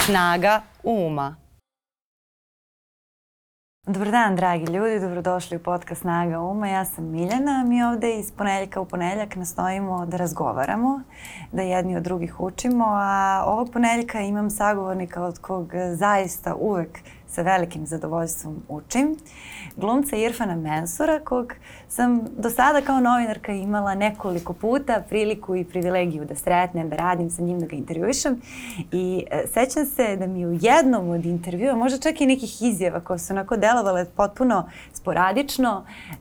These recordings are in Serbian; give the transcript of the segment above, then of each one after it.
Snaga uma. Dobar dan, dragi ljudi. Dobrodošli u podcast Snaga Uma. Ja sam Miljana. Mi ovdje iz ponedjeljka u ponedjeljak nastojimo da razgovaramo, da jedni od drugih učimo, a ovog ponedjeljka imam sagovornika od kog zaista uvek sa velikim zadovoljstvom učim, glumca Irfana Mensura, kog sam do sada kao novinarka imala nekoliko puta priliku i privilegiju da sretnem, da radim sa njim, da ga intervjuišem. I e, sećam se da mi u jednom od intervjua, možda čak i nekih izjava koje su onako delovale potpuno sporadično, e,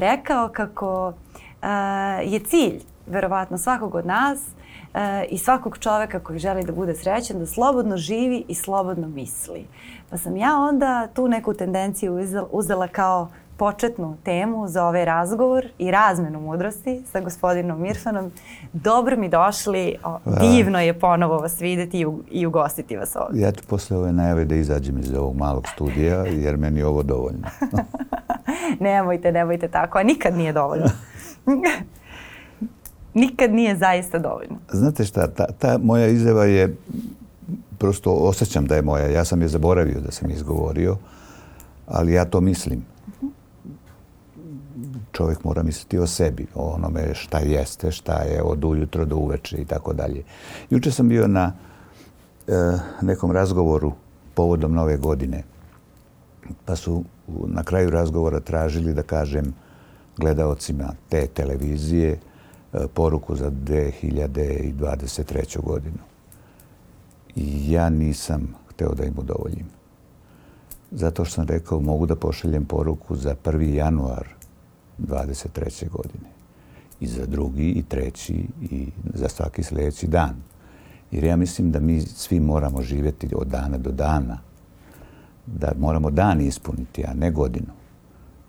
rekao kako e, je cilj verovatno svakog od nas i svakog čoveka koji želi da bude srećan, da slobodno živi i slobodno misli. Pa sam ja onda tu neku tendenciju uzela kao početnu temu za ovaj razgovor i razmenu mudrosti sa gospodinom Mirfanom. Dobro mi došli, divno je ponovo vas vidjeti i, ugostiti vas ovdje. Ja ću posle ove najave da izađem iz ovog malog studija jer meni je ovo dovoljno. nemojte, nemojte tako, a nikad nije dovoljno. nikad nije zaista dovoljno. Znate šta, ta, ta moja izjava je prosto osjećam da je moja. Ja sam je zaboravio da sam izgovorio, ali ja to mislim. Čovjek mora misliti o sebi, o onome šta jeste, šta je od ujutro do uveče i tako dalje. Juče sam bio na e, nekom razgovoru povodom nove godine, pa su na kraju razgovora tražili da kažem gledaocima te televizije e, poruku za 2023. godinu ja nisam hteo da im udovoljim. Zato što sam rekao mogu da pošaljem poruku za 1. januar 23. godine. I za drugi, i treći, i za svaki sljedeći dan. Jer ja mislim da mi svi moramo živjeti od dana do dana. Da moramo dan ispuniti, a ne godinu.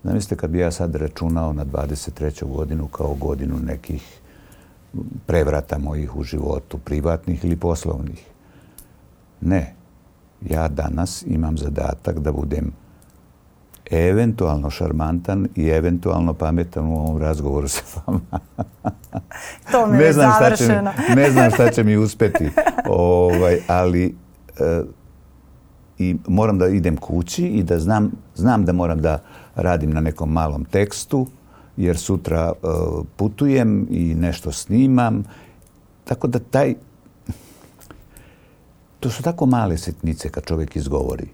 Zamislite kad bi ja sad računao na 23. godinu kao godinu nekih prevrata mojih u životu, privatnih ili poslovnih. Ne. Ja danas imam zadatak da budem eventualno šarmantan i eventualno pametan u ovom razgovoru sa vama. to mi ne je znam završeno. Šta će mi, ne znam šta će mi uspeti. Ovaj, ali e, moram da idem kući i da znam, da moram da radim na nekom malom tekstu jer sutra e, putujem i nešto snimam. Tako da taj to su tako male sitnice kad čovjek izgovori,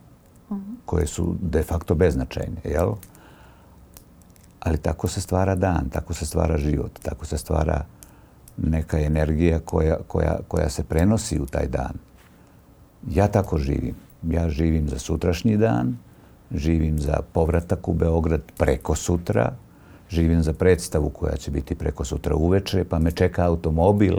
koje su de facto beznačajne, jel? Ali tako se stvara dan, tako se stvara život, tako se stvara neka energija koja, koja se prenosi u taj dan. Ja tako živim. Ja živim za sutrašnji dan, živim za povratak u Beograd preko sutra, živim za predstavu koja će biti preko sutra uveče, pa me čeka automobil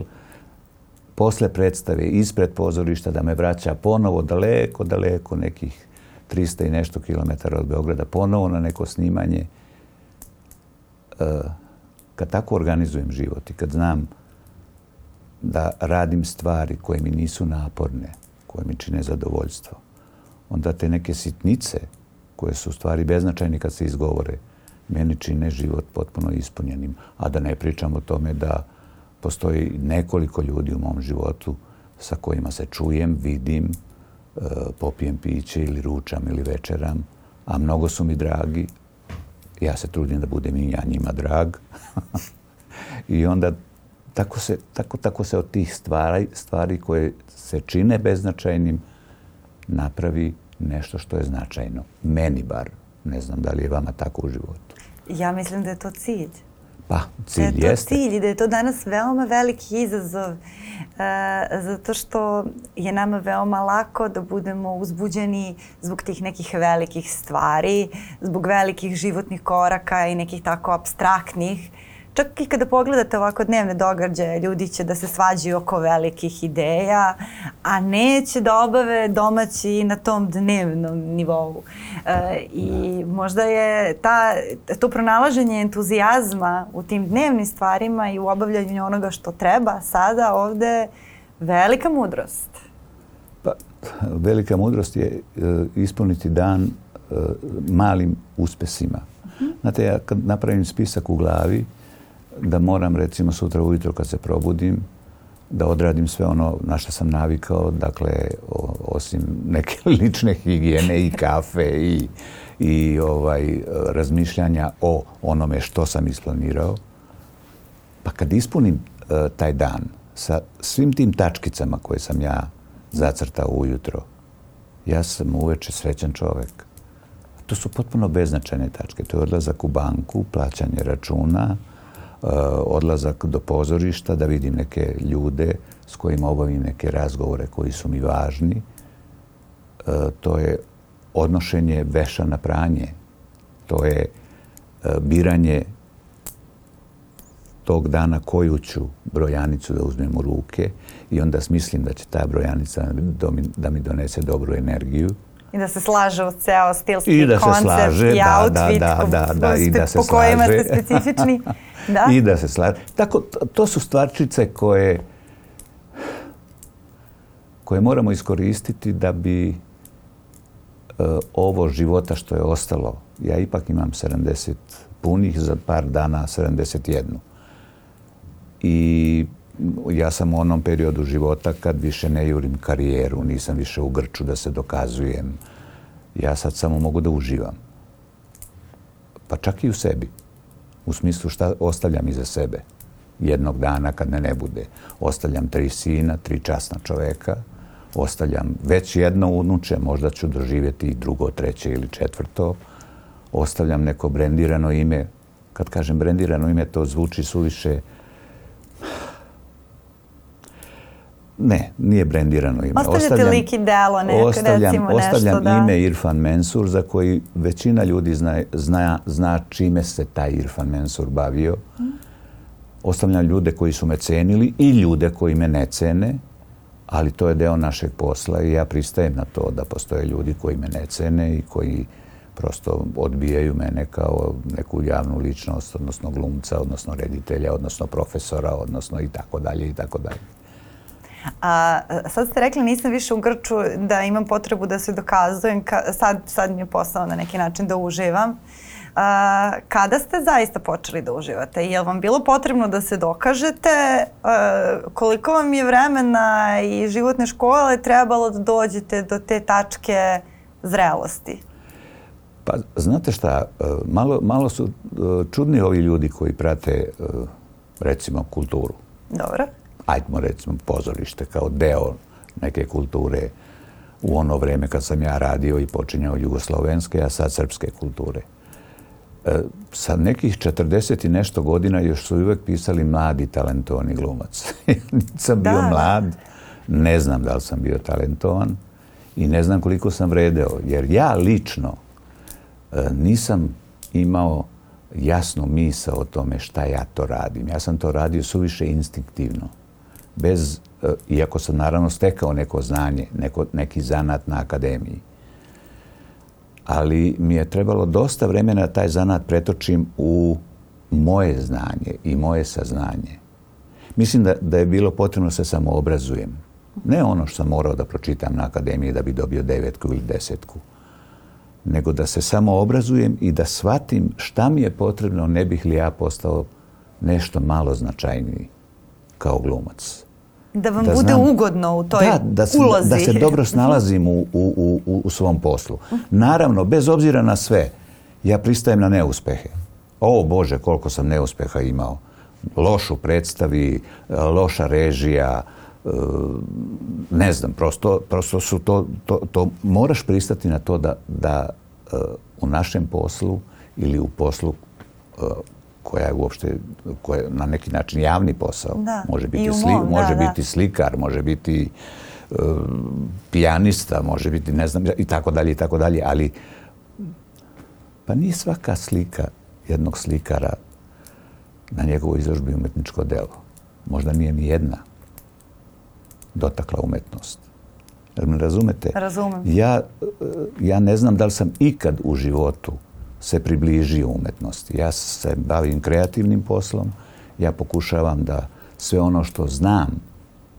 posle predstave, ispred pozorišta, da me vraća ponovo daleko, daleko nekih 300 i nešto kilometara od Beograda, ponovo na neko snimanje. E, kad tako organizujem život i kad znam da radim stvari koje mi nisu naporne, koje mi čine zadovoljstvo, onda te neke sitnice koje su stvari beznačajne kad se izgovore, meni čine život potpuno ispunjenim. A da ne pričam o tome da Postoji nekoliko ljudi u mom životu sa kojima se čujem, vidim, e, popijem piće ili ručam ili večeram, a mnogo su mi dragi. Ja se trudim da budem i ja njima drag. I onda tako se, tako, se od tih stvari, stvari koje se čine beznačajnim napravi nešto što je značajno. Meni bar. Ne znam da li je vama tako u životu. Ja mislim da je to cilj. Pa, cilj Da je to cilj da je to danas veoma veliki izazov. E, zato što je nama veoma lako da budemo uzbuđeni zbog tih nekih velikih stvari, zbog velikih životnih koraka i nekih tako abstraktnih čak i kada pogledate ovako dnevne događaje, ljudi će da se svađaju oko velikih ideja, a neće da obave domaći na tom dnevnom nivou. E, I možda je ta, to pronalaženje entuzijazma u tim dnevnim stvarima i u obavljanju onoga što treba sada ovde velika mudrost. Pa, velika mudrost je e, ispuniti dan e, malim uspesima. Uh mhm. -huh. Znate, ja kad napravim spisak u glavi, da moram recimo sutra ujutro kad se probudim da odradim sve ono na što sam navikao, dakle, osim neke lične higijene i kafe i, i ovaj, razmišljanja o onome što sam isplanirao. Pa kad ispunim e, taj dan sa svim tim tačkicama koje sam ja zacrtao ujutro, ja sam uveče srećan čovjek. To su potpuno beznačajne tačke. To je odlazak u banku, plaćanje računa, E, odlazak do pozorišta, da vidim neke ljude s kojima obavim neke razgovore koji su mi važni. E, to je odnošenje veša na pranje. To je e, biranje tog dana koju ću brojanicu da uzmem u ruke i onda smislim da će ta brojanica da mi donese dobru energiju. I da se slaže u ceo stilski koncept i outfit po kojima ste specifični. Da? I da se slaže. Tako, to su stvarčice koje koje moramo iskoristiti da bi e, ovo života što je ostalo, ja ipak imam 70 punih, za par dana 71. I ja sam u onom periodu života kad više ne jurim karijeru, nisam više u grču da se dokazujem. Ja sad samo mogu da uživam. Pa čak i u sebi. U smislu šta ostavljam iza sebe. Jednog dana kad me ne bude. Ostavljam tri sina, tri časna čoveka. Ostavljam već jedno unuče, možda ću doživjeti i drugo, treće ili četvrto. Ostavljam neko brendirano ime. Kad kažem brendirano ime, to zvuči suviše ne, nije brendirano ime. Ostavljate lik i delo recimo nešto, ostavljam ime Irfan Mensur za koji većina ljudi zna, zna, zna čime se taj Irfan Mensur bavio. Ostavljam ljude koji su me cenili i ljude koji me ne cene, ali to je deo našeg posla i ja pristajem na to da postoje ljudi koji me ne cene i koji prosto odbijaju mene kao neku javnu ličnost, odnosno glumca, odnosno reditelja, odnosno profesora, odnosno i tako dalje i tako dalje. A, e, sad ste rekli nisam više u Grču da imam potrebu da se dokazujem, sad, sad mi je posao na neki način da uživam. kada ste zaista počeli da uživate? Je vam bilo potrebno da se dokažete? E, koliko vam je vremena i životne škole trebalo da dođete do te tačke zrelosti? Pa znate šta, e, malo, malo su čudni ovi ljudi koji prate recimo kulturu. Dobro ajmo recimo pozorište kao deo neke kulture u ono vrijeme kad sam ja radio i počinjao jugoslovenske, a sad srpske kulture. E, sa nekih 40 i nešto godina još su uvijek pisali mladi talentovani glumac. Nisam sam bio mlad, ne znam da li sam bio talentovan i ne znam koliko sam vredeo. Jer ja lično e, nisam imao jasnu misao o tome šta ja to radim. Ja sam to radio suviše instinktivno bez, e, iako sam naravno stekao neko znanje, neki zanat na akademiji. Ali mi je trebalo dosta vremena da taj zanat pretočim u moje znanje i moje saznanje. Mislim da, da je bilo potrebno se samo obrazujem. Ne ono što sam morao da pročitam na akademiji da bi dobio devetku ili desetku, nego da se samo obrazujem i da shvatim šta mi je potrebno ne bih li ja postao nešto malo značajniji kao glumac da vam bude ugodno u toj da, da se, ulozi. Da se dobro snalazim u, u, u, u svom poslu. Naravno, bez obzira na sve, ja pristajem na neuspehe. O Bože, koliko sam neuspeha imao. Lošu predstavi, loša režija, eh, ne znam, prosto, prosto su to, to, to, moraš pristati na to da, da eh, u našem poslu ili u poslu eh, koja je uopšte koja je na neki način javni posao. može biti, mom, može biti slikar, može biti e, pijanista, može biti ne znam i tako dalje i tako dalje, ali pa nije svaka slika jednog slikara na njegovoj izložbi umetničko delo. Možda nije ni jedna dotakla umetnost. Jer me razumete? Ja, e, ja ne znam da li sam ikad u životu se približio umetnosti. Ja se bavim kreativnim poslom, ja pokušavam da sve ono što znam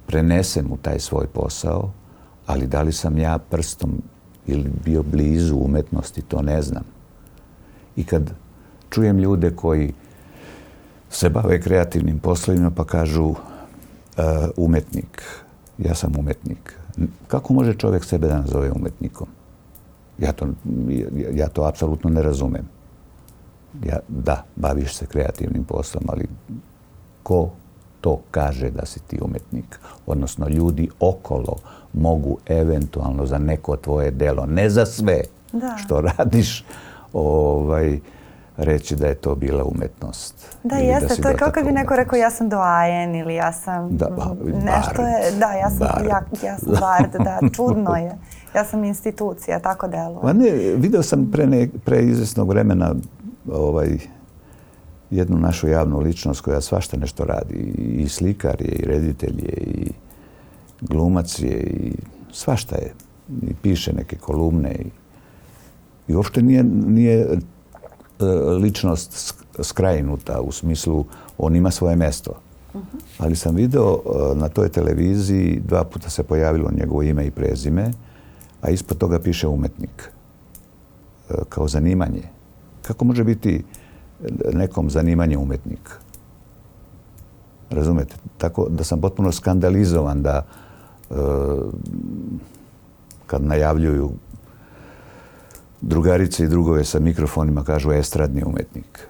prenesem u taj svoj posao, ali da li sam ja prstom ili bio blizu umetnosti, to ne znam. I kad čujem ljude koji se bave kreativnim poslovima pa kažu e, umetnik, ja sam umetnik. Kako može čovjek sebe da nazove umetnikom? Ja to, apsolutno ne razumem. da, baviš se kreativnim poslom, ali ko to kaže da si ti umjetnik? Odnosno, ljudi okolo mogu eventualno za neko tvoje delo, ne za sve što radiš, ovaj, reći da je to bila umetnost. Da, jeste, to je kao kad bi neko rekao ja sam doajen ili ja sam mm, nešto je, da, ja sam, bard. Ja, sam da, čudno je. Ja sam institucija, tako deluje. Pa ne, video sam pre, izvjesnog vremena ovaj, jednu našu javnu ličnost koja svašta nešto radi. I slikar je, i reditelj je, i glumac je, i svašta je. I piše neke kolumne. I, i uopšte nije E, ličnost skrajnuta u smislu on ima svoje mjesto. Mhm. Ali sam video e, na toj televiziji dva puta se pojavilo njegovo ime i prezime, a ispod toga piše umetnik e, kao zanimanje. Kako može biti nekom zanimanje umetnik? Razumete? Tako da sam potpuno skandalizovan da kad najavljuju drugarice i drugove sa mikrofonima kažu estradni umetnik.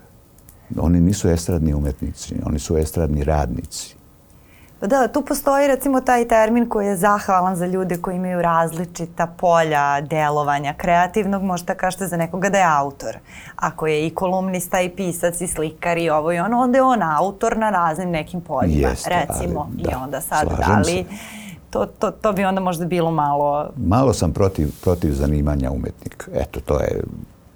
Oni nisu estradni umetnici, oni su estradni radnici. Pa da, tu postoji recimo taj termin koji je zahvalan za ljude koji imaju različita polja delovanja kreativnog, možda kažete za nekoga da je autor. Ako je i kolumnista i pisac i slikar i ovo i ono, onda je on autor na raznim nekim poljima, Jeste, recimo. I onda sad, to, to, to bi onda možda bilo malo... Malo sam protiv, protiv zanimanja umetnik. Eto, to je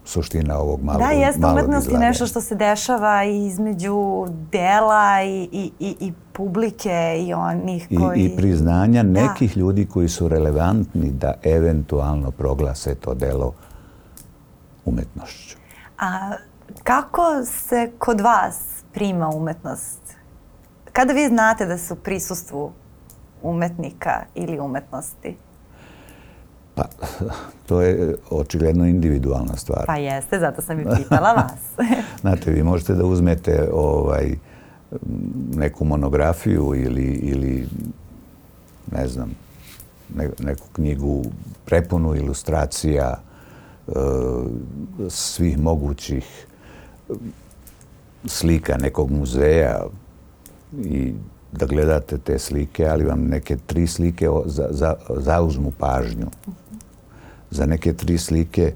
suština ovog malog Da, jeste umetnost i nešto što se dešava između dela i, i, i, i publike i onih koji... I, I priznanja nekih ljudi koji su relevantni da eventualno proglase to delo umetnošću. A kako se kod vas prima umetnost? Kada vi znate da su prisustvu umetnika ili umetnosti? Pa, to je očigledno individualna stvar. Pa jeste, zato sam i pitala vas. Znate, vi možete da uzmete ovaj, neku monografiju ili, ili ne znam, neku knjigu prepunu ilustracija e, svih mogućih slika nekog muzeja i da gledate te slike, ali vam neke tri slike za, zauzmu pažnju. Za neke tri slike e,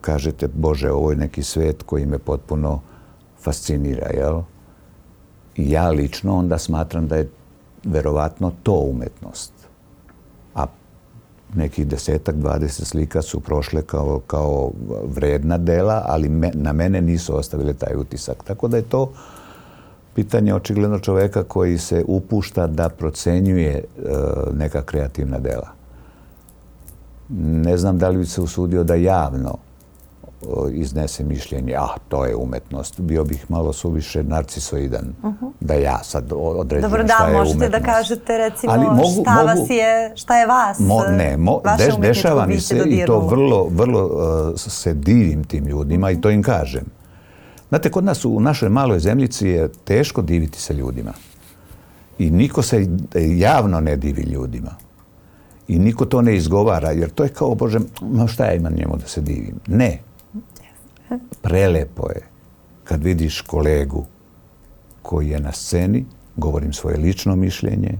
kažete, Bože, ovo je neki svet koji me potpuno fascinira, jel? ja lično onda smatram da je verovatno to umetnost. A nekih desetak, dvadeset slika su prošle kao, kao vredna dela, ali na mene nisu ostavile taj utisak. Tako da je to pitanje očigledno čovjeka koji se upušta da procenjuje e, neka kreativna dela. Ne znam da li bi se usudio da javno e, iznese mišljenje, ah, to je umetnost. Bio bih malo suviše narcisoidan mhm. da ja sad određujem da, šta je umetnost. Dobro, da, možete da kažete recimo šta, vas je, šta je vas, ne, Dešava mi se i to vrlo, vrlo e, se divim tim ljudima i to im kažem. Znate, kod nas u našoj maloj zemljici je teško diviti se ljudima. I niko se javno ne divi ljudima. I niko to ne izgovara, jer to je kao, Bože, ma šta ja imam njemu da se divim? Ne. Prelepo je kad vidiš kolegu koji je na sceni, govorim svoje lično mišljenje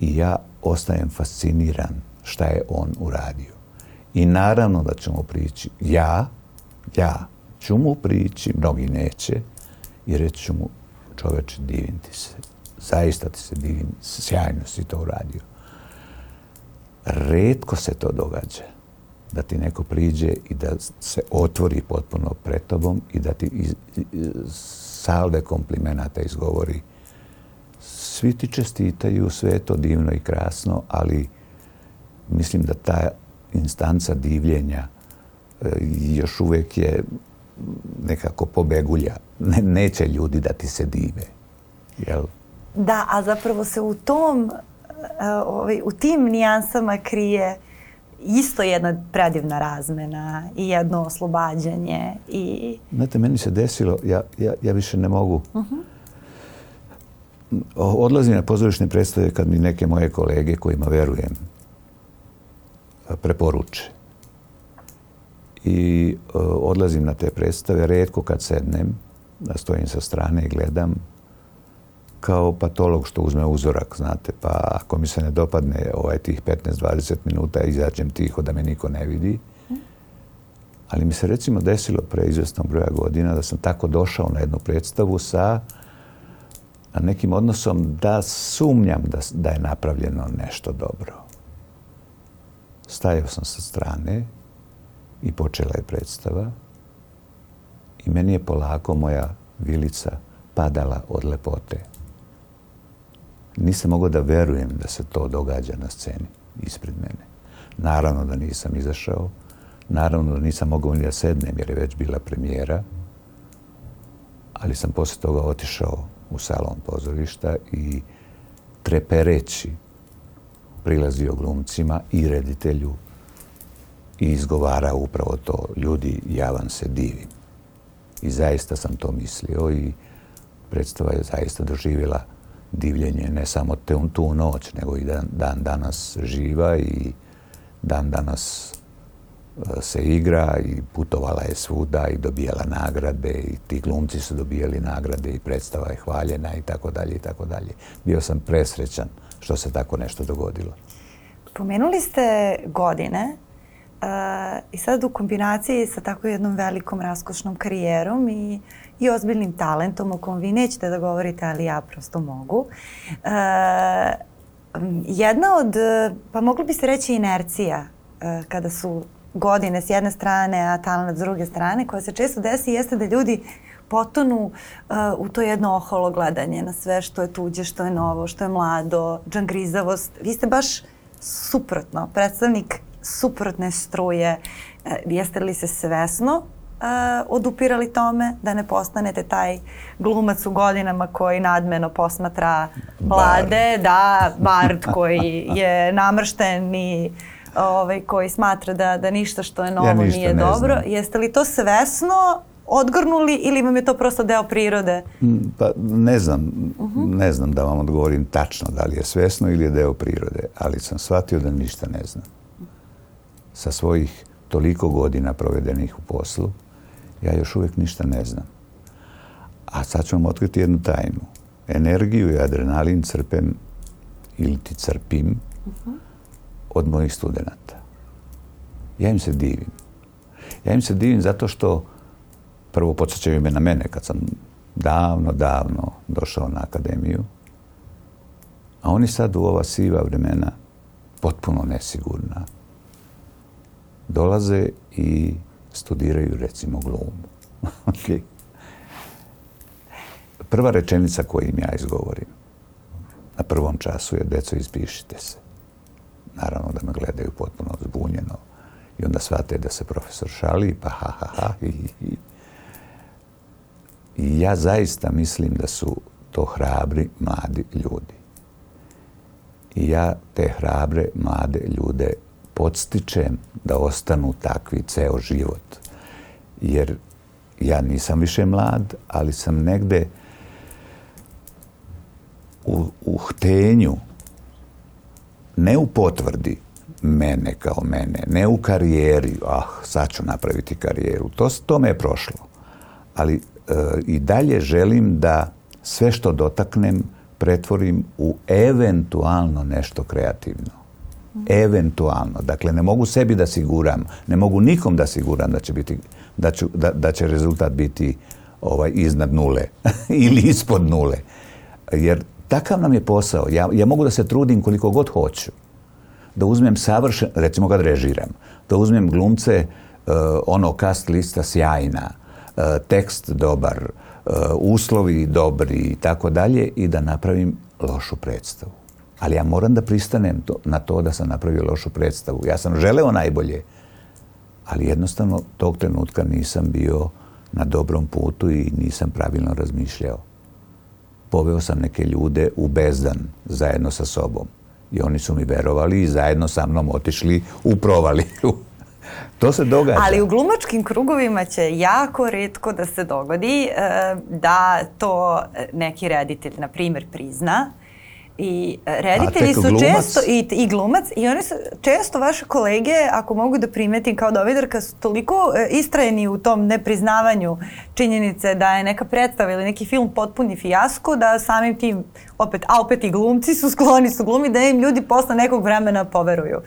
i ja ostajem fasciniran šta je on uradio. I naravno da ćemo prići ja, ja, ću mu prići, mnogi neće, i reći ću mu, čoveče, divim ti se. Zaista ti se divim, sjajno si to uradio. Redko se to događa da ti neko priđe i da se otvori potpuno pred tobom i da ti salve komplimenata izgovori. Svi ti čestitaju, sve je to divno i krasno, ali mislim da ta instanca divljenja e, još uvijek je nekako pobegulja. neće ljudi da ti se dive. Jel? Da, a zapravo se u tom, e, ovaj, u tim nijansama krije isto jedna predivna razmena i jedno oslobađanje. I... Znate, meni se desilo, ja, više ne mogu. Mhm. Odlazim na pozorišne predstave kad mi neke moje kolege kojima verujem preporuče i e, odlazim na te predstave, redko kad sednem, da stojim sa strane i gledam, kao patolog što uzme uzorak, znate, pa ako mi se ne dopadne ovaj tih 15-20 minuta, izađem tiho da me niko ne vidi. Ali mi se recimo desilo pre izvestnog broja godina da sam tako došao na jednu predstavu sa nekim odnosom da sumnjam da, da je napravljeno nešto dobro. Stajao sam sa strane i počela je predstava i meni je polako moja vilica padala od lepote. Nisam mogao da verujem da se to događa na sceni ispred mene. Naravno da nisam izašao, naravno da nisam mogao ni da sednem jer je već bila premijera, ali sam poslije toga otišao u salon pozorišta i trepereći prilazio glumcima i reditelju i izgovara upravo to. Ljudi, ja vam se divim. I zaista sam to mislio i predstava je zaista doživjela divljenje ne samo te, tu noć, nego i dan, dan danas živa i dan danas e, se igra i putovala je svuda i dobijala nagrade i ti glumci su dobijali nagrade i predstava je hvaljena i tako dalje i tako dalje. Bio sam presrećan što se tako nešto dogodilo. Spomenuli ste godine i sad u kombinaciji sa tako jednom velikom raskošnom karijerom i, i ozbiljnim talentom o kom vi nećete da govorite, ali ja prosto mogu. E, jedna od, pa moglo bi se reći inercija e, kada su godine s jedne strane, a talent s druge strane, koja se često desi jeste da ljudi potonu e, u to jedno oholo gledanje na sve što je tuđe, što je novo, što je mlado, džangrizavost. Vi ste baš suprotno predstavnik suprotne struje. E, jeste li se svesno e, odupirali tome da ne postanete taj glumac u godinama koji nadmeno posmatra vlade, da, bard koji je namršten i ovaj, koji smatra da, da ništa što je novo nije dobro. Jeste li to svesno odgrnuli ili vam je to prosto deo prirode? Mm, pa ne znam, mhm. ne znam da vam odgovorim tačno da li je svesno ili je deo prirode, ali sam shvatio da ništa ne znam sa svojih toliko godina provedenih u poslu, ja još uvijek ništa ne znam. A sad ću vam otkriti jednu tajnu. Energiju i adrenalin crpem ili ti crpim od mojih studenata. Ja im se divim. Ja im se divim zato što prvo podsjećaju me na mene kad sam davno, davno došao na akademiju. A oni sad u ova siva vremena potpuno nesigurna, dolaze i studiraju recimo glumu. Prva rečenica koju im ja izgovorim na prvom času je deco izpišite se. Naravno da me gledaju potpuno zbunjeno i onda shvate da se profesor šali pa ha ha ha I ja zaista mislim da su to hrabri mladi ljudi. I ja te hrabre mlade ljude podstičem da ostanu takvi ceo život. Jer ja nisam više mlad, ali sam negde u, htenju, ne u potvrdi mene kao mene, ne u karijeri, ah, sad ću napraviti karijeru, to, me je prošlo. Ali e, i dalje želim da sve što dotaknem pretvorim u eventualno nešto kreativno eventualno. Dakle, ne mogu sebi da siguram, ne mogu nikom da siguram da će, biti, da da, da će rezultat biti ovaj, iznad nule ili ispod nule. Jer takav nam je posao. Ja, ja mogu da se trudim koliko god hoću. Da uzmem savršen, recimo kad režiram, da uzmem glumce e, ono kast lista sjajna, e, tekst dobar, e, uslovi dobri i tako dalje i da napravim lošu predstavu ali ja moram da pristanem na to da sam napravio lošu predstavu. Ja sam želeo najbolje, ali jednostavno tog trenutka nisam bio na dobrom putu i nisam pravilno razmišljao. Poveo sam neke ljude u bezdan zajedno sa sobom. I oni su mi verovali i zajedno sa mnom otišli u provaliju. to se događa. Ali u glumačkim krugovima će jako redko da se dogodi eh, da to neki reditelj, na primjer, prizna i e, reditelji su često, i, i glumac, i oni su često vaše kolege, ako mogu da primetim kao dovidarka, su toliko e, istrajeni u tom nepriznavanju činjenice da je neka predstava ili neki film potpuni fijasko, da samim tim, opet, a opet i glumci su skloni su glumi, da im ljudi posle nekog vremena poveruju.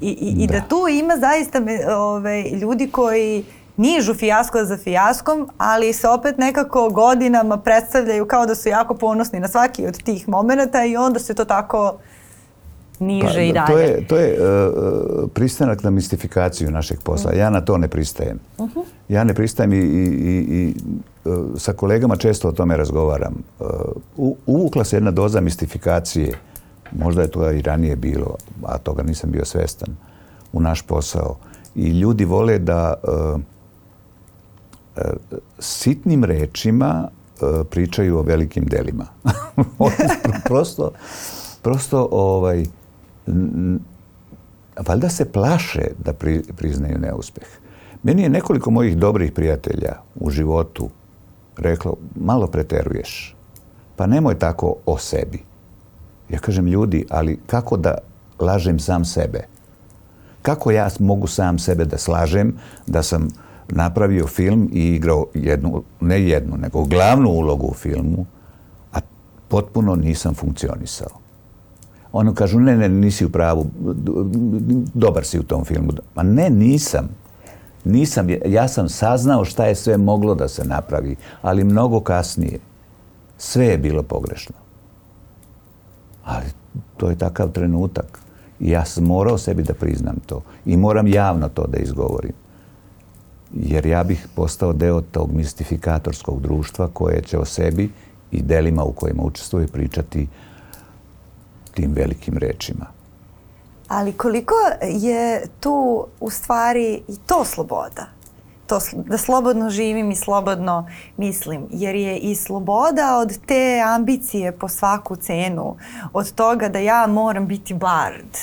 I, da. tu ima zaista ovaj, ljudi koji nižu fijasko za fijaskom, ali se opet nekako godinama predstavljaju kao da su jako ponosni na svaki od tih momenata i onda se to tako niže pa, i dalje. To je, to je e, e, pristanak na mistifikaciju našeg posla. Ja na to ne pristajem. Mhm. Ja ne pristajem i, e, sa kolegama često o tome razgovaram. Uvukla se jedna doza mistifikacije, možda je to i ranije bilo, a toga nisam bio svestan, u naš posao. I ljudi vole da sitnim rečima e, pričaju o velikim delima. prosto, prosto ovaj, valjda se plaše da priznaju neuspeh. Meni je nekoliko mojih dobrih prijatelja u životu reklo, malo preteruješ, pa nemoj tako o sebi. Ja kažem, ljudi, ali kako da lažem sam sebe? Kako ja mogu sam sebe da slažem, da sam napravio film i igrao jednu, ne jednu, nego glavnu ulogu u filmu, a potpuno nisam funkcionisao. Ono kažu, ne, ne, nisi u pravu, dobar si u tom filmu. Ma ne, nisam. Nisam, ja sam saznao šta je sve moglo da se napravi, ali mnogo kasnije. Sve je bilo pogrešno. Ali to je takav trenutak. I ja sam morao sebi da priznam to. I moram javno to da izgovorim jer ja bih postao deo tog mistifikatorskog društva koje će o sebi i delima u kojima učestvuje pričati tim velikim rečima. Ali koliko je tu u stvari i to sloboda? To, da slobodno živim i slobodno mislim. Jer je i sloboda od te ambicije po svaku cenu. Od toga da ja moram biti bard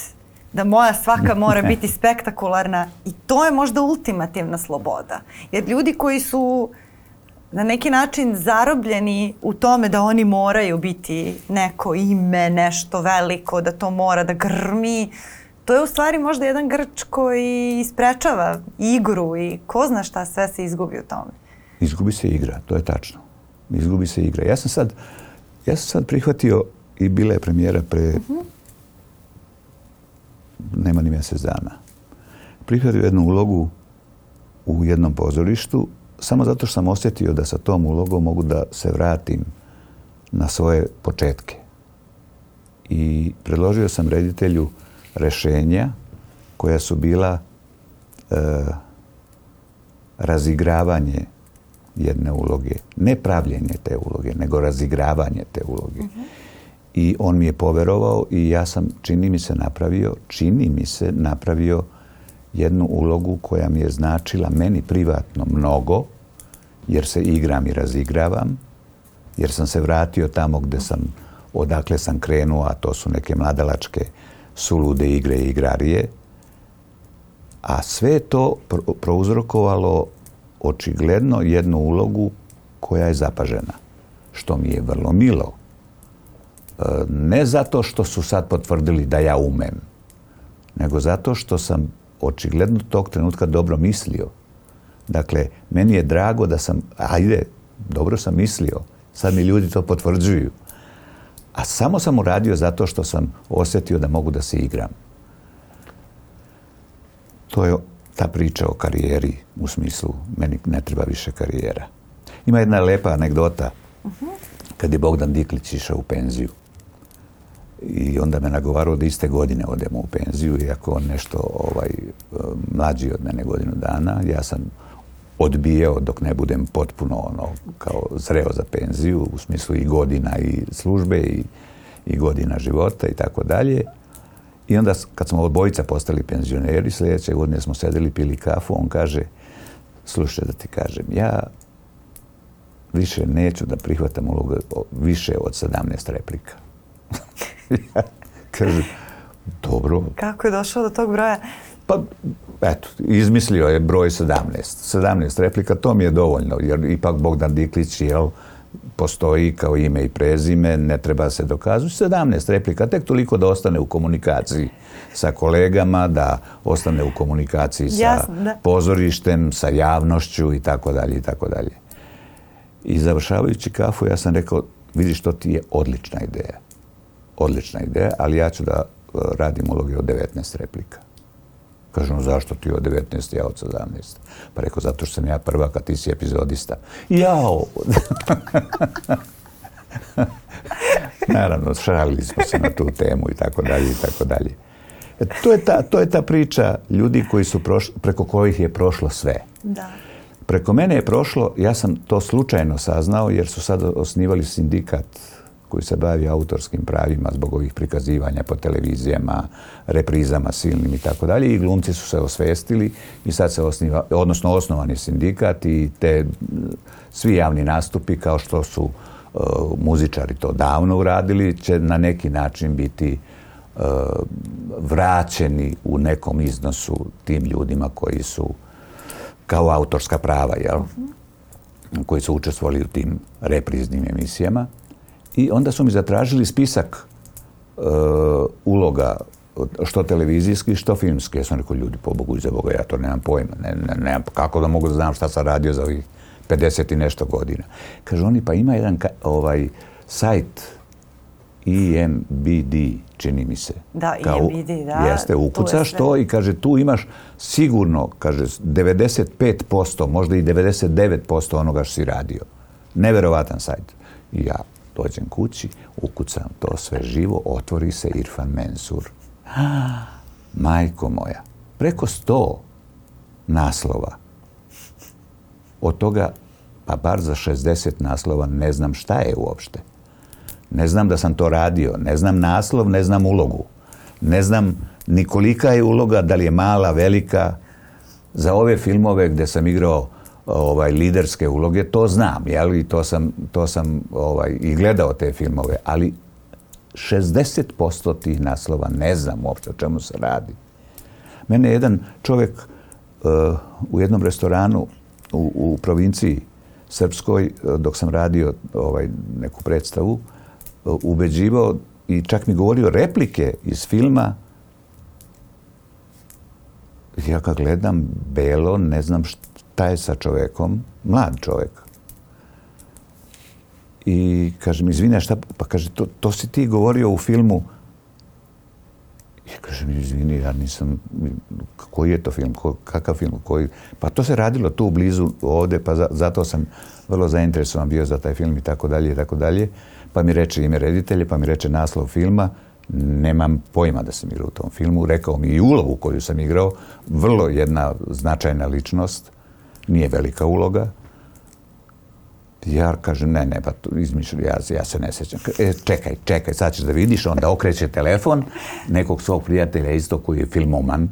da moja svaka mora biti spektakularna i to je možda ultimativna sloboda. Jer ljudi koji su na neki način zarobljeni u tome da oni moraju biti neko ime, nešto veliko, da to mora da grmi, to je u stvari možda jedan grč koji isprečava igru i ko zna šta sve se izgubi u tome. Izgubi se igra, to je tačno. Izgubi se igra. Ja sam sad, ja sam sad prihvatio i bila je premijera pre mhm nema ni mjesec dana. Prihvatio jednu ulogu u jednom pozorištu samo zato što sam osjetio da sa tom ulogom mogu da se vratim na svoje početke. I predložio sam reditelju rešenja koja su bila e, razigravanje jedne uloge. Ne pravljenje te uloge, nego razigravanje te uloge. Mhm i on mi je poverovao i ja sam, čini mi se, napravio, čini mi se, napravio jednu ulogu koja mi je značila meni privatno mnogo, jer se igram i razigravam, jer sam se vratio tamo gde sam, odakle sam krenuo, a to su neke mladalačke sulude igre i igrarije, a sve to prouzrokovalo očigledno jednu ulogu koja je zapažena, što mi je vrlo milo. Ne zato što su sad potvrdili da ja umem, nego zato što sam očigledno tog trenutka dobro mislio. Dakle, meni je drago da sam, ajde, dobro sam mislio, sad mi ljudi to potvrđuju. A samo sam uradio zato što sam osjetio da mogu da se igram. To je ta priča o karijeri u smislu meni ne treba više karijera. Ima jedna lepa anegdota mhm. kad je Bogdan Diklić išao u penziju i onda me nagovarao da iste godine odemo u penziju, iako on nešto ovaj, mlađi od mene godinu dana. Ja sam odbijao dok ne budem potpuno ono, kao zreo za penziju, u smislu i godina i službe i, i godina života i tako dalje. I onda kad smo obojica postali penzioneri, sljedeće godine smo sedeli, pili kafu, on kaže, slušaj da ti kažem, ja više neću da prihvatam ulogu više od 17 replika. Kaže, dobro. Kako je došao do tog broja? Pa, eto, izmislio je broj 17. 17 replika, to mi je dovoljno, jer ipak Bogdan Diklić, jel, postoji kao ime i prezime, ne treba se dokazati. 17 replika, tek toliko da ostane u komunikaciji sa kolegama, da ostane u komunikaciji sa pozorištem, sa javnošću i tako dalje i tako dalje. I završavajući kafu ja sam rekao, vidiš to ti je odlična ideja odlična ideja, ali ja ću da e, radim ulogi od 19 replika. Kažem, zašto ti od 19, ja od 17? Pa rekao, zato što sam ja prva kad ti si epizodista. Jao! Naravno, šalili smo se na tu temu i tako dalje i tako dalje. E, to je, ta, to je ta priča ljudi koji su preko kojih je prošlo sve. Da. Preko mene je prošlo, ja sam to slučajno saznao jer su sad osnivali sindikat koji se bavi autorskim pravima zbog ovih prikazivanja po televizijama, reprizama silnim i tako dalje i glumci su se osvestili i sad se osniva, odnosno osnovan je sindikat i te svi javni nastupi kao što su e, muzičari to davno uradili će na neki način biti e, vraćeni u nekom iznosu tim ljudima koji su kao autorska prava, jel? koji su učestvovali u tim repriznim emisijama. I onda su mi zatražili spisak e, uloga što televizijski, što filmski. Ja sam rekao, ljudi, pobogu i za Boga, ja to nemam pojma. nemam kako da mogu da znam šta sam radio za ovih 50 i nešto godina. Kažu oni, pa ima jedan ovaj sajt IMBD, čini mi se. Da, kao, IMBD, da. Jeste, ukucaš to i kaže, tu imaš sigurno, kaže, 95%, možda i 99% onoga što si radio. Neverovatan sajt. I ja, Dođem kući, ukucam to sve živo, otvori se Irfan Mensur. Majko moja, preko sto naslova. Od toga, pa bar za 60 naslova, ne znam šta je uopšte. Ne znam da sam to radio, ne znam naslov, ne znam ulogu. Ne znam ni kolika je uloga, da li je mala, velika. Za ove filmove gdje sam igrao ovaj liderske uloge, to znam, jel? I to sam, to sam ovaj, i gledao te filmove, ali 60% tih naslova ne znam uopće o čemu se radi. Mene je jedan čovjek e, u jednom restoranu u, provinciji Srpskoj, e, dok sam radio ovaj, neku predstavu, e, ubeđivao i čak mi govorio replike iz filma ja kad gledam belo, ne znam što taj sa čovjekom, mlad čovek. I kaže mi, izvine, šta? Pa kaže, to, si ti govorio u filmu. I kaže mi, izvini, ja nisam, koji je to film, kakav film, koji... Pa to se radilo tu blizu ovdje, pa zato sam vrlo zainteresovan bio za taj film i tako dalje i tako dalje. Pa mi reče ime reditelje, pa mi reče naslov filma, nemam pojma da sam igrao u tom filmu. Rekao mi i ulovu koju sam igrao, vrlo jedna značajna ličnost nije velika uloga. Ja kažem, ne, ne, pa izmišljam, ja, ja se ne sjećam. E, čekaj, čekaj, sad ćeš da vidiš, onda okreće telefon nekog svog prijatelja isto koji je filmoman.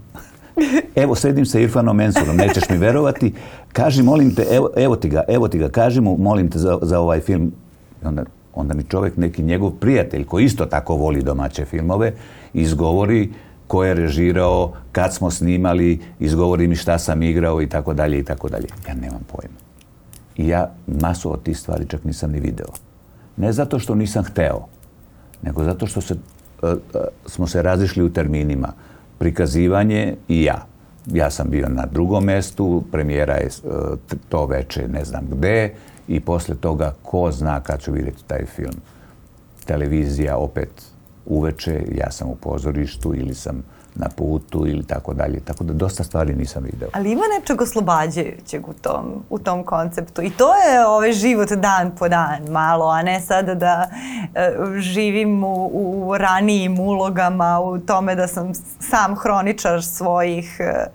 Evo, sedim sa Irfanom Mensurom, nećeš mi verovati. Kaži, molim te, evo, evo ti ga, evo ti ga, kaži mu, molim te za, za ovaj film. onda, onda mi čovjek, neki njegov prijatelj, koji isto tako voli domaće filmove, izgovori ko je režirao, kad smo snimali, izgovori mi šta sam igrao i tako dalje i tako dalje. Ja nemam pojma. I ja masu od tih stvari čak nisam ni video. Ne zato što nisam hteo, nego zato što se, e, e, smo se razišli u terminima. Prikazivanje i ja. Ja sam bio na drugom mestu, premijera je e, to veče ne znam gde i posle toga ko zna kad ću vidjeti taj film. Televizija opet uveče ja sam u pozorištu ili sam na putu ili tako dalje. Tako da dosta stvari nisam vidio Ali ima nečeg oslobađajućeg u tom, u tom konceptu i to je ovaj život dan po dan malo, a ne sada da e, živim u, ranijim ulogama, u tome da sam sam hroničar svojih e,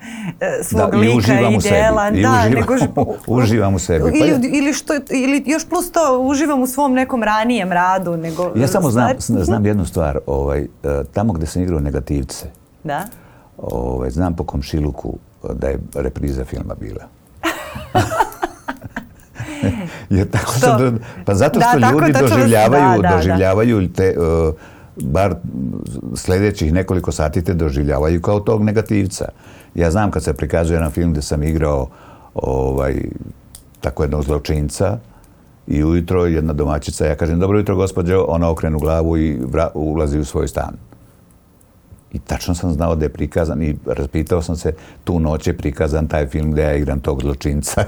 e, svog lika i, i djela. da, uživam, uživam u sebi. ili, ili, što, ili još plus to uživam u svom nekom ranijem radu. Nego, ja samo znam, znam jednu stvar. Ovaj, tamo gdje sam igrao negativce, da? znam po komšiluku da je repriza filma bila. pa zato što ljudi doživljavaju, doživljavaju te, e, bar sljedećih nekoliko sati te doživljavaju kao tog negativca. Ja znam kad se prikazuje jedan film gdje sam igrao ovaj, tako jednog zločinca i ujutro jedna domaćica, ja kažem dobro jutro gospođo, ona okrenu glavu i ulazi u svoj stan i tačno sam znao da je prikazan i raspitao sam se tu noć je prikazan taj film gdje ja igram tog zločinca.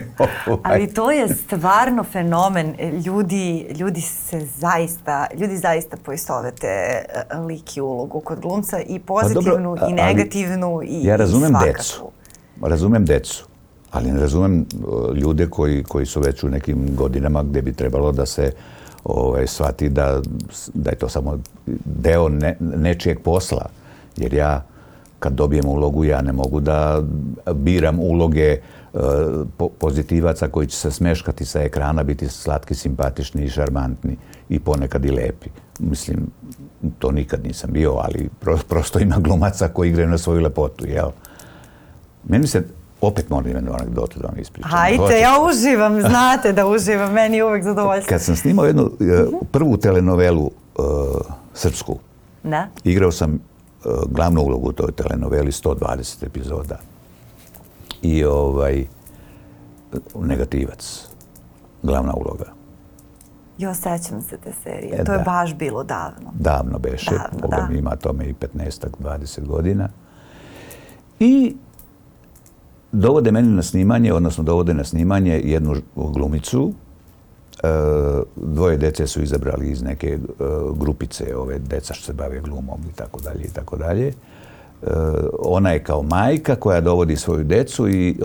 Ovaj. Ali to je stvarno fenomen. Ljudi, ljudi se zaista, ljudi zaista poistovete e, lik i ulogu kod glumca i pa pozitivnu i negativnu i Ja razumem decu. Razumem decu. Ali ne razumem e, ljude koji, koji su već u nekim godinama gdje bi trebalo da se ovaj, shvati da, je to samo deo nečijeg posla. Jer ja kad dobijem ulogu, ja ne mogu da biram uloge e, pozitivaca koji će se smeškati sa ekrana, biti slatki, simpatični i šarmantni i ponekad i lepi. Mislim, to nikad nisam bio, ali prosto ima glumaca koji igraju na svoju lepotu, jel? Meni se opet moram jednu anegdotu da vam ispričam. Hajte, ja uživam, znate da uživam, meni je uvek zadovoljstvo. Kad sam snimao jednu e, prvu telenovelu e, srpsku, da? igrao sam e, glavnu ulogu u toj telenoveli, 120 epizoda. I ovaj, negativac, glavna uloga. Jo, sećam se te serije. to je baš bilo davno. Davno beše. Davno, ima tome i 15-20 godina. I dovode meni na snimanje, odnosno dovode na snimanje jednu glumicu, e, dvoje dece su izabrali iz neke e, grupice, ove deca što se bave glumom i tako dalje i tako dalje. E, ona je kao majka koja dovodi svoju decu i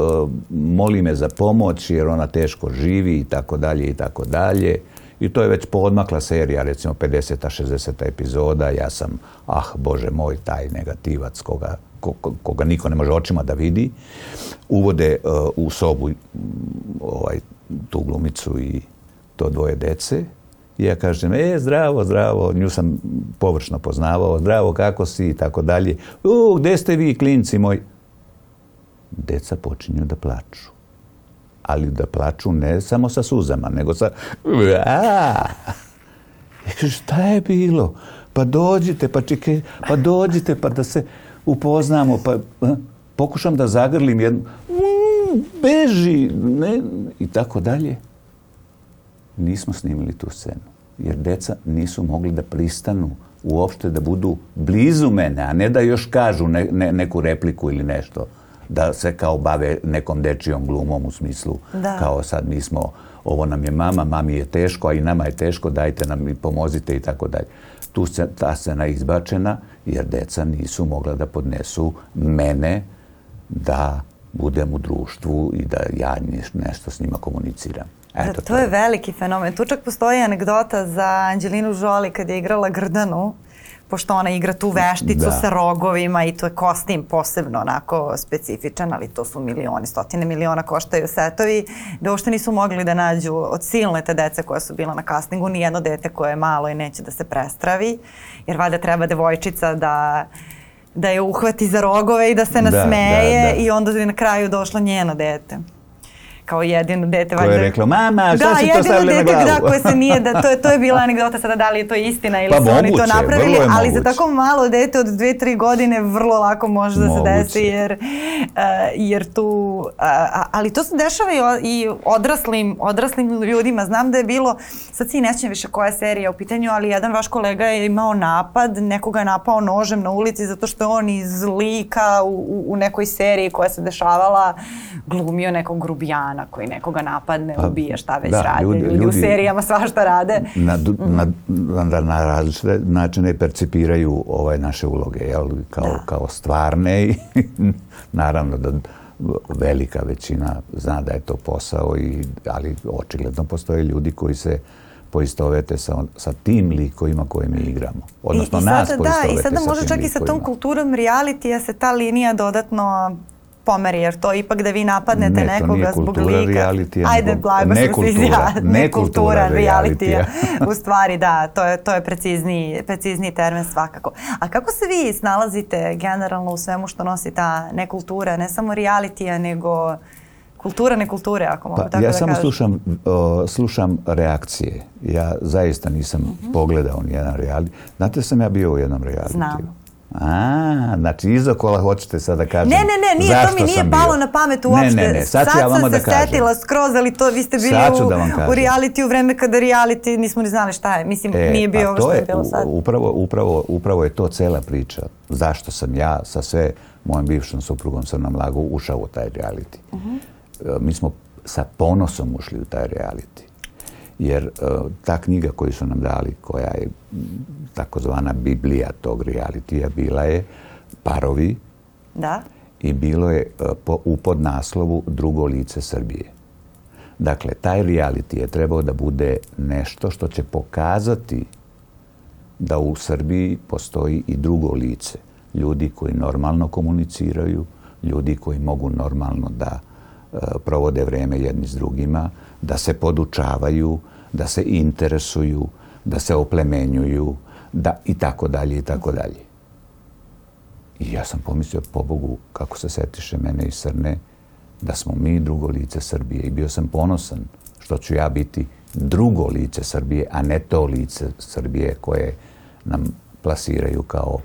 moli me za pomoć jer ona teško živi i tako dalje i tako dalje. I to je već poodmakla serija, recimo 50-60 epizoda, ja sam, ah Bože moj, taj negativac koga koga niko ne može očima da vidi, uvode e, u sobu ovaj, tu glumicu i to dvoje dece. I ja kažem, e, zdravo, zdravo, nju sam površno poznavao, zdravo, kako si i tako dalje. U, gde ste vi, klinci moji? Deca počinju da plaču. Ali da plaču ne samo sa suzama, nego sa... šta je bilo? Pa dođite, pa čekaj, pa dođite, pa da se upoznamo, pa eh, pokušam da zagrlim jednu, mm, beži, ne, i tako dalje. Nismo snimili tu scenu, jer deca nisu mogli da pristanu uopšte da budu blizu mene, a ne da još kažu neku repliku ili nešto. Da se kao bave nekom dečijom glumom u smislu kao sad mi smo, ovo nam je mama, mami je teško, a i nama je teško, dajte nam i pomozite i tako dalje tu se, ta scena izbačena jer deca nisu mogla da podnesu mene da budem u društvu i da ja nešto s njima komuniciram. to, to je veliki fenomen. Tu čak postoji anegdota za Anđelinu Žoli kad je igrala Grdanu pošto ona igra tu vešticu da. sa rogovima i to je kostim posebno onako specifičan, ali to su milioni, stotine miliona koštaju setovi, da uopšte nisu mogli da nađu od silne te dece koja su bila na castingu, ni jedno dete koje je malo i neće da se prestravi, jer valjda treba devojčica da da je uhvati za rogove i da se nasmeje i onda je na kraju došla njeno dete kao jedino dete. Koje je mama, šta da, si to na glavu? Da, koje se nije, da, to, je, to je bila anegdota sada da li je to istina ili pa, oni to napravili, ali za tako malo dete od dvije, tri godine vrlo lako može da se desi jer, eh, jer tu, ali to se dešava i odraslim, odraslim ljudima. Znam da je bilo, sad si nećem više koja je serija u pitanju, ali jedan vaš kolega je imao napad, nekoga je napao nožem na ulici zato što je on iz lika u, u nekoj seriji koja se dešavala glumio nekog grubijana na koji nekoga napadne, pa, ubije, šta već da, rade. Ljudi, u serijama svašta rade. Na, na, mm. na, na različite načine percipiraju ovaj naše uloge, jel? Kao, kao stvarne i naravno da velika većina zna da je to posao, i, ali očigledno postoje ljudi koji se poistovete sa, sa tim likovima koje mi igramo. Odnosno I, i sada, nas poistovete da, i sada može čak i sa tom kulturom reality se ta linija dodatno pomeri, jer to ipak da vi napadnete nekoga zbog lika. Ajde, blago ne kultura, Ne U stvari, da, to je, to je precizniji, precizniji termin svakako. A kako se vi snalazite generalno u svemu što nosi ta nekultura, ne samo realitija, nego kultura nekulture, ako mogu pa, tako ja da samo Slušam, slušam reakcije. Ja zaista nisam mm-hmm. pogledao nijedan reality. Znate sam ja bio u jednom realitiju. Znam. A, znači izokola hoćete sada da kažem. Ne, ne, ne, nije, to mi nije palo na pamet uopšte. Ne, ne, ne, sad, ću ja vama da kažem. Sad sam se setila skroz, ali to vi ste bili u, da u reality u vreme kada reality nismo ni znali šta je. Mislim, e, nije bio ovo što je, bilo sad. Upravo, upravo, je to cela priča. Zašto sam ja sa sve mojom bivšom suprugom sa lagu ušao u taj reality. Mhm. E, mi smo sa ponosom ušli u taj reality jer e, ta knjiga koju su nam dali, koja je takozvana Biblija tog realitija, bila je Parovi da. i bilo je e, u podnaslovu Drugo lice Srbije. Dakle, taj reality je trebao da bude nešto što će pokazati da u Srbiji postoji i drugo lice. Ljudi koji normalno komuniciraju, ljudi koji mogu normalno da e, provode vrijeme jedni s drugima, da se podučavaju, da se interesuju, da se oplemenjuju, da i tako dalje i tako dalje. I ja sam pomislio, pobogu, kako se setiše mene i Srne, da smo mi drugo lice Srbije. I bio sam ponosan što ću ja biti drugo lice Srbije, a ne to lice Srbije koje nam plasiraju kao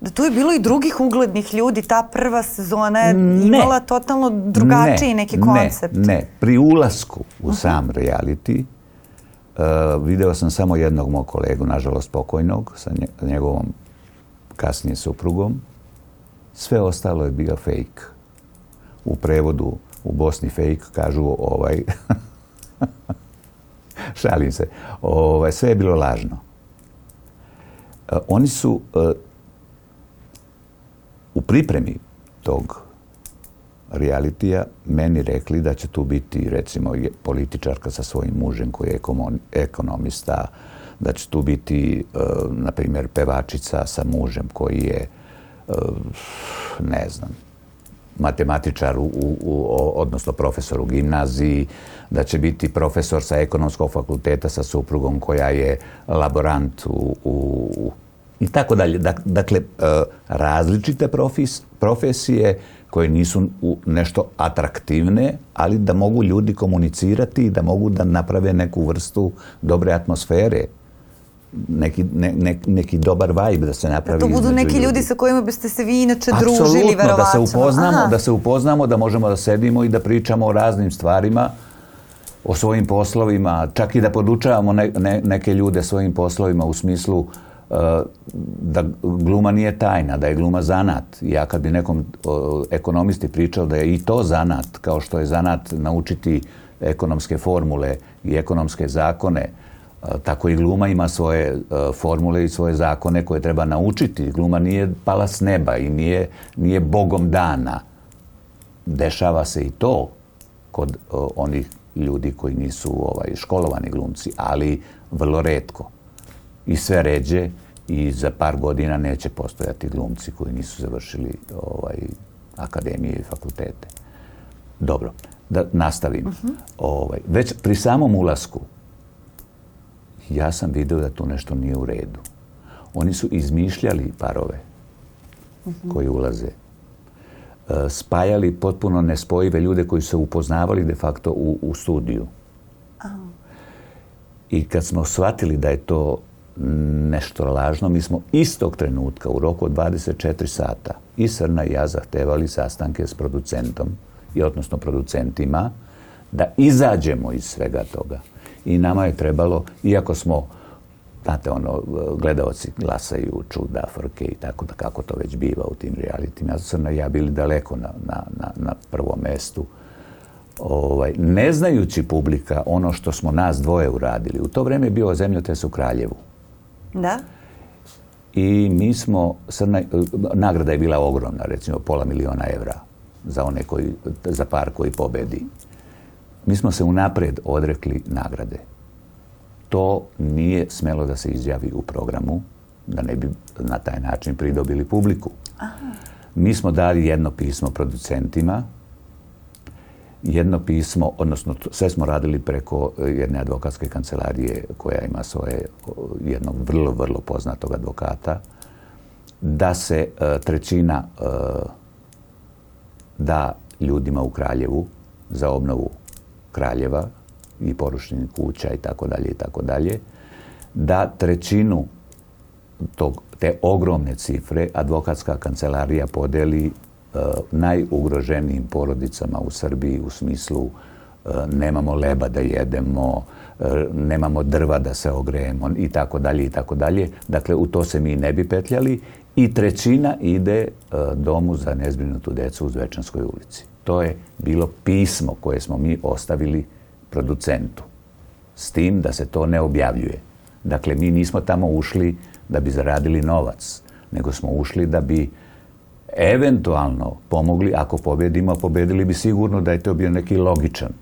da tu je bilo i drugih uglednih ljudi, ta prva sezona je imala totalno drugačiji neki koncept. Ne, ne, pri ulasku u mhm. sam reality uh, video sam samo jednog mog kolegu, nažalost pokojnog, sa njegovom kasnije suprugom. Sve ostalo je bio fake. U prevodu u Bosni fake kažu ovaj... šalim se. Ovaj, sve je bilo lažno. Uh, oni su uh, u pripremi tog realitija meni rekli da će tu biti recimo političarka sa svojim mužem koji je ekonomista, da će tu biti e, na primjer pevačica sa mužem koji je e, ne znam matematičar odnosno profesor u gimnaziji, da će biti profesor sa ekonomskog fakulteta sa suprugom koja je laborant u i tako dalje. Dakle, e, različite profesije koje nisu nešto atraktivne, ali da mogu ljudi komunicirati i da mogu da naprave neku vrstu dobre atmosfere. Neki, ne, neki dobar vibe da se napravi. Da to budu neki ljudi. sa kojima biste se vi inače družili, verovatno. da se upoznamo, da se upoznamo, da možemo da sedimo i da pričamo o raznim stvarima, o svojim poslovima, čak i da podučavamo neke ljude svojim poslovima u smislu da gluma nije tajna, da je gluma zanat. Ja kad bi nekom ekonomisti pričao da je i to zanat, kao što je zanat naučiti ekonomske formule i ekonomske zakone, e, tako i gluma ima svoje e, formule i svoje zakone koje treba naučiti. Gluma nije pala s neba i nije, nije bogom dana. Dešava se i to kod e, onih ljudi koji nisu ovaj, školovani glumci, ali vrlo redko i sve ređe i za par godina neće postojati glumci koji nisu završili ovaj, akademije i fakultete. Dobro, da nastavim. Mhm. Ovaj, već pri samom ulasku ja sam vidio da tu nešto nije u redu. Oni su izmišljali parove mhm. koji ulaze. E, spajali potpuno nespojive ljude koji su se upoznavali de facto u, u studiju. I kad smo shvatili da je to nešto lažno. Mi smo istog trenutka u roku od 24 sata i Srna i ja zahtevali sastanke s producentom i odnosno producentima da izađemo iz svega toga. I nama je trebalo, iako smo znate ono, gledaoci glasaju čuda, frke i tako da kako to već biva u tim realitima. i ja bili daleko na, na, na, na prvom mestu. Ovaj, ne znajući publika ono što smo nas dvoje uradili. U to vrijeme je bio zemljotres u Kraljevu. Da. I mi smo, srna, nagrada je bila ogromna, recimo pola miliona evra za one koji, za par koji pobedi. Mi smo se unaprijed odrekli nagrade. To nije smelo da se izjavi u programu, da ne bi na taj način pridobili publiku. Mi smo dali jedno pismo producentima, jedno pismo, odnosno sve smo radili preko e, jedne advokatske kancelarije koja ima svoje jednog vrlo, vrlo poznatog advokata, da se e, trećina e, da ljudima u Kraljevu za obnovu Kraljeva i porušenih kuća i tako dalje i tako dalje, da trećinu tog, te ogromne cifre advokatska kancelarija podeli Eh, najugroženijim porodicama u Srbiji u smislu eh, nemamo leba da jedemo, eh, nemamo drva da se ogrejemo i tako dalje i tako dalje. Dakle, u to se mi ne bi petljali i trećina ide domu za nezbrinutu decu u Zvečanskoj ulici. To je bilo pismo koje smo mi ostavili producentu. S tim da se to ne objavljuje. Dakle, mi nismo tamo ušli da bi zaradili novac, nego smo ušli da bi eventualno pomogli, ako pobjedimo, pobjedili bi sigurno da je to bio neki logičan.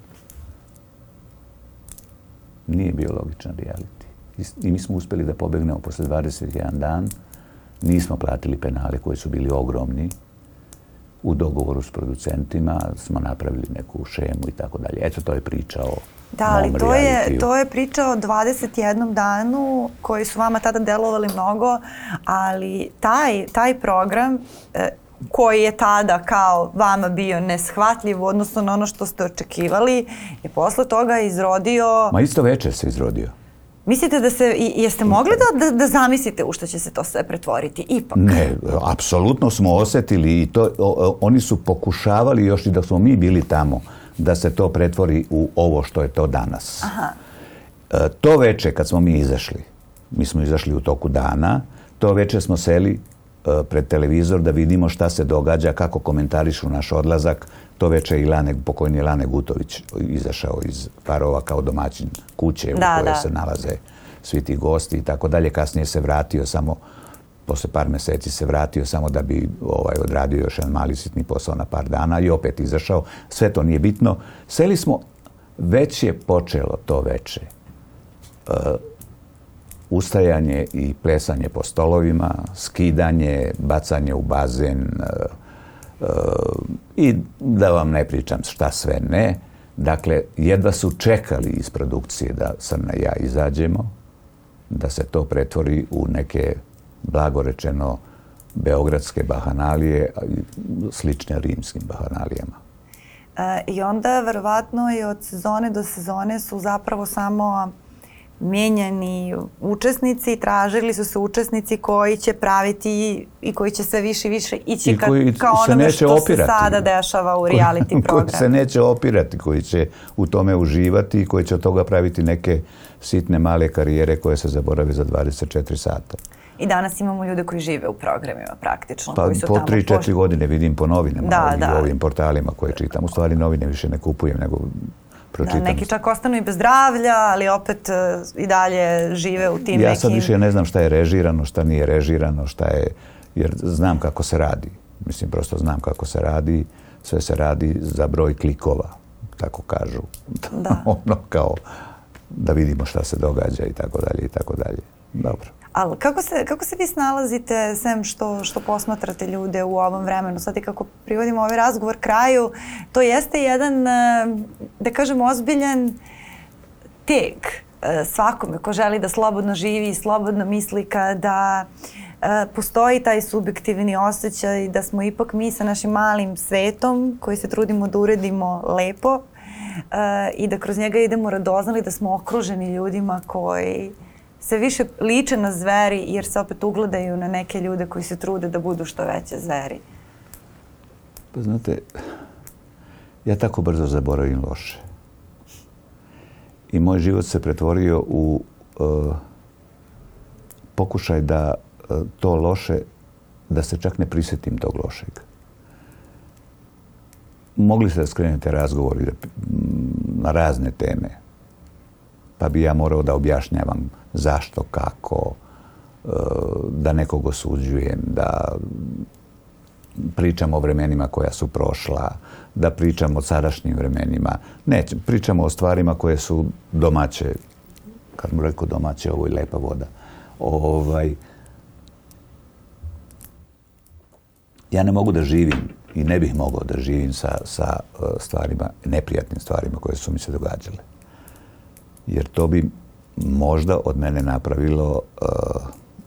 Nije bio logičan reality. I mi smo uspjeli da pobegnemo posle 21 dan. Nismo platili penale koji su bili ogromni u dogovoru s producentima smo napravili neku šemu i tako dalje. Eto, to je priča o da, ali to je, to je priča o 21 danu koji su vama tada delovali mnogo, ali taj, taj program e, koji je tada kao vama bio neshvatljiv odnosno na ono što ste očekivali je posle toga izrodio... Ma isto večer se izrodio. Mislite da se, jeste mogli da, da, zamislite u što će se to sve pretvoriti ipak? Ne, apsolutno smo osjetili i to, oni su pokušavali još i da smo mi bili tamo da se to pretvori u ovo što je to danas. Aha. E, to veče kad smo mi izašli, mi smo izašli u toku dana, to veče smo seli e, pred televizor da vidimo šta se događa, kako komentarišu naš odlazak, to večer i Lane, pokojni Lane Gutović izašao iz parova kao domaćin kuće u kojoj se nalaze svi ti gosti i tako dalje. Kasnije se vratio samo, posle par mjeseci se vratio samo da bi ovaj, odradio još jedan mali sitni posao na par dana i opet izašao. Sve to nije bitno. Seli smo, već je počelo to veče. E, ustajanje i plesanje po stolovima, skidanje, bacanje u bazen, e, i da vam ne pričam šta sve ne. Dakle, jedva su čekali iz produkcije da Srna ja izađemo, da se to pretvori u neke, blagorečeno beogradske bahanalije, slične rimskim bahanalijama. E, I onda, verovatno, i od sezone do sezone su zapravo samo mijenjani učesnici i tražili su se učesnici koji će praviti i koji će se više i više ići I ka, što se sada dešava u reality koji, programu. Koji se neće opirati, koji će u tome uživati i koji će od toga praviti neke sitne male karijere koje se zaboravi za 24 sata. I danas imamo ljude koji žive u programima praktično. Pa koji po 3-4 godine vidim po novinama i ovim portalima koje čitam. U stvari novine više ne kupujem nego pročitam. Da, neki čak ostanu i bez zdravlja, ali opet e, i dalje žive u tim ja nekim... Ja sad više ne znam šta je režirano, šta nije režirano, šta je... Jer znam kako se radi. Mislim, prosto znam kako se radi. Sve se radi za broj klikova, tako kažu. Da. ono kao da vidimo šta se događa i tako dalje i tako dalje. Dobro. Ali kako se, vi snalazite, sem što, što posmatrate ljude u ovom vremenu, sad i kako privodimo ovaj razgovor kraju, to jeste jedan, eh, da kažem, ozbiljan teg eh, svakome ko želi da slobodno živi i slobodno misli kada eh, postoji taj subjektivni osjećaj da smo ipak mi sa našim malim svetom koji se trudimo da uredimo lepo i da kroz njega idemo radoznali da smo okruženi ljudima koji se više liče na zveri jer se opet ugledaju na neke ljude koji se trude da budu što veće zveri? Pa znate, ja tako brzo zaboravim loše. I moj život se pretvorio u e, pokušaj da e, to loše, da se čak ne prisjetim tog lošeg. Mogli ste da skrenete razgovori na razne teme pa bi ja morao da objašnjavam zašto, kako, e, da nekog osuđujem, da pričam o vremenima koja su prošla, da pričam o sadašnjim vremenima. Ne, pričamo o stvarima koje su domaće. Kad mu rekao domaće, ovo je lepa voda. Ovaj, ja ne mogu da živim i ne bih mogao da živim sa, sa e, stvarima, neprijatnim stvarima koje su mi se događale jer to bi možda od mene napravilo uh,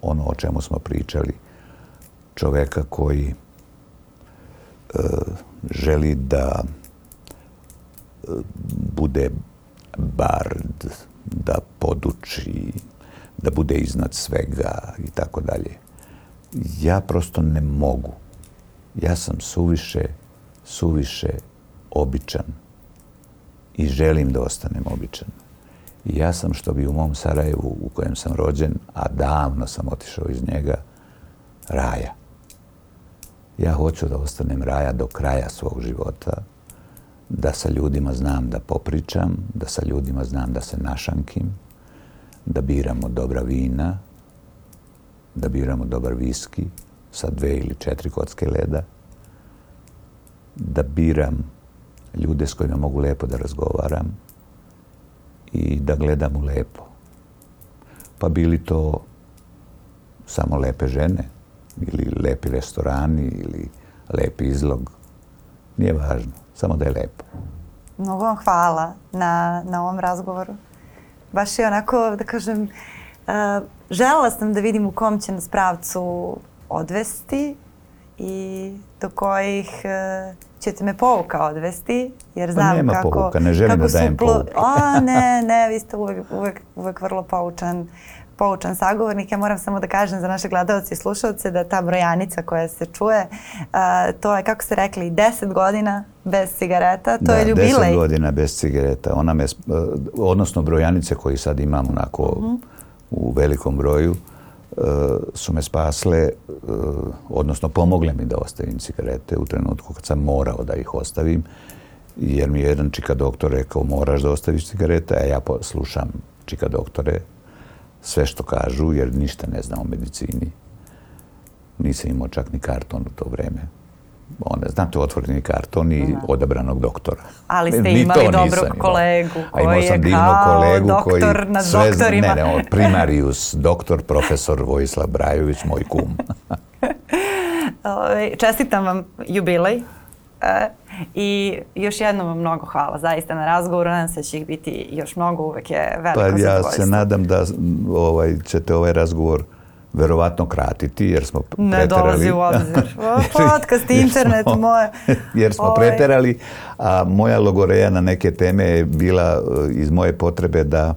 ono o čemu smo pričali. Čoveka koji uh, želi da uh, bude bard, da poduči, da bude iznad svega i tako dalje. Ja prosto ne mogu. Ja sam suviše, suviše običan i želim da ostanem običan ja sam, što bi u mom Sarajevu, u kojem sam rođen, a davno sam otišao iz njega, raja. Ja hoću da ostanem raja do kraja svog života, da sa ljudima znam da popričam, da sa ljudima znam da se našankim, da biramo dobra vina, da biramo dobar viski sa dve ili četiri kocke leda, da biram ljude s kojima mogu lepo da razgovaram, i da u lepo. Pa bili to samo lepe žene, ili lepi restorani, ili lepi izlog. Nije važno, samo da je lepo. Mnogo vam hvala na, na ovom razgovoru. Baš je onako, da kažem, uh, želela sam da vidim u kom će nas pravcu odvesti i do kojih e, ćete me povuka odvesti, jer pa znam pa nema kako... ne želim da dajem A, ne, ne, vi ste uvek, uvek, vrlo poučan, sagovornik. Ja moram samo da kažem za naše gledalce i slušalce da ta brojanica koja se čuje, to je, kako ste rekli, deset godina bez cigareta, to je ljubilej. deset godina bez cigareta, ona me, e, odnosno brojanice koje sad imam onako mhm. u velikom broju, su me spasle, e, odnosno pomogle mi da ostavim cigarete u trenutku kad sam morao da ih ostavim, jer mi je jedan čika doktor rekao moraš da ostaviš cigarete, a ja slušam čika doktore sve što kažu, jer ništa ne znam o medicini. Nisam imao čak ni karton u to vreme one, znate, otvoreni karton i odabranog doktora. Ali ste imali dobrog kolegu koji A imao sam kolegu ne, ne, primarius, doktor, profesor Vojislav Brajović, moj kum. Ovaj, čestitam vam jubilej e, i još jednom vam mnogo hvala zaista na razgovoru, nadam se će ih biti još mnogo, uvek je veliko pa, ja se nadam da ovaj, ćete ovaj razgovor verovatno kratiti jer smo preterali. Ne dolazi u obzir. Podcast, internet, jer smo, Jer smo preterali, a moja logoreja na neke teme je bila e, iz moje potrebe da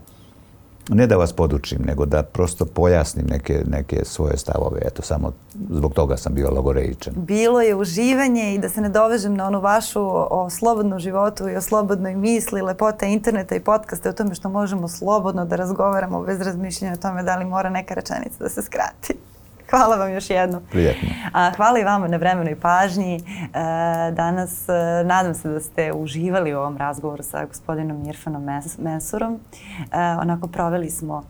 ne da vas podučim, nego da prosto pojasnim neke, neke svoje stavove. Eto, samo zbog toga sam bio logorejičan. Bilo je uživanje i da se ne dovežem na onu vašu o slobodnom životu i o slobodnoj misli, lepote interneta i podcaste o tome što možemo slobodno da razgovaramo bez razmišljanja o tome da li mora neka rečenica da se skrati. Hvala vam još jednom. Prijetno. Hvala i vama na vremenu i pažnji. E, danas e, nadam se da ste uživali u ovom razgovoru sa gospodinom Irfanom Mensurom. E, onako proveli smo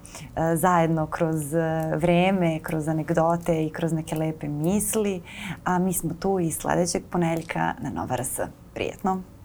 zajedno kroz vreme, kroz anegdote i kroz neke lepe misli. A mi smo tu i sljedećeg ponedjeljka na Nova RS. Prijetno.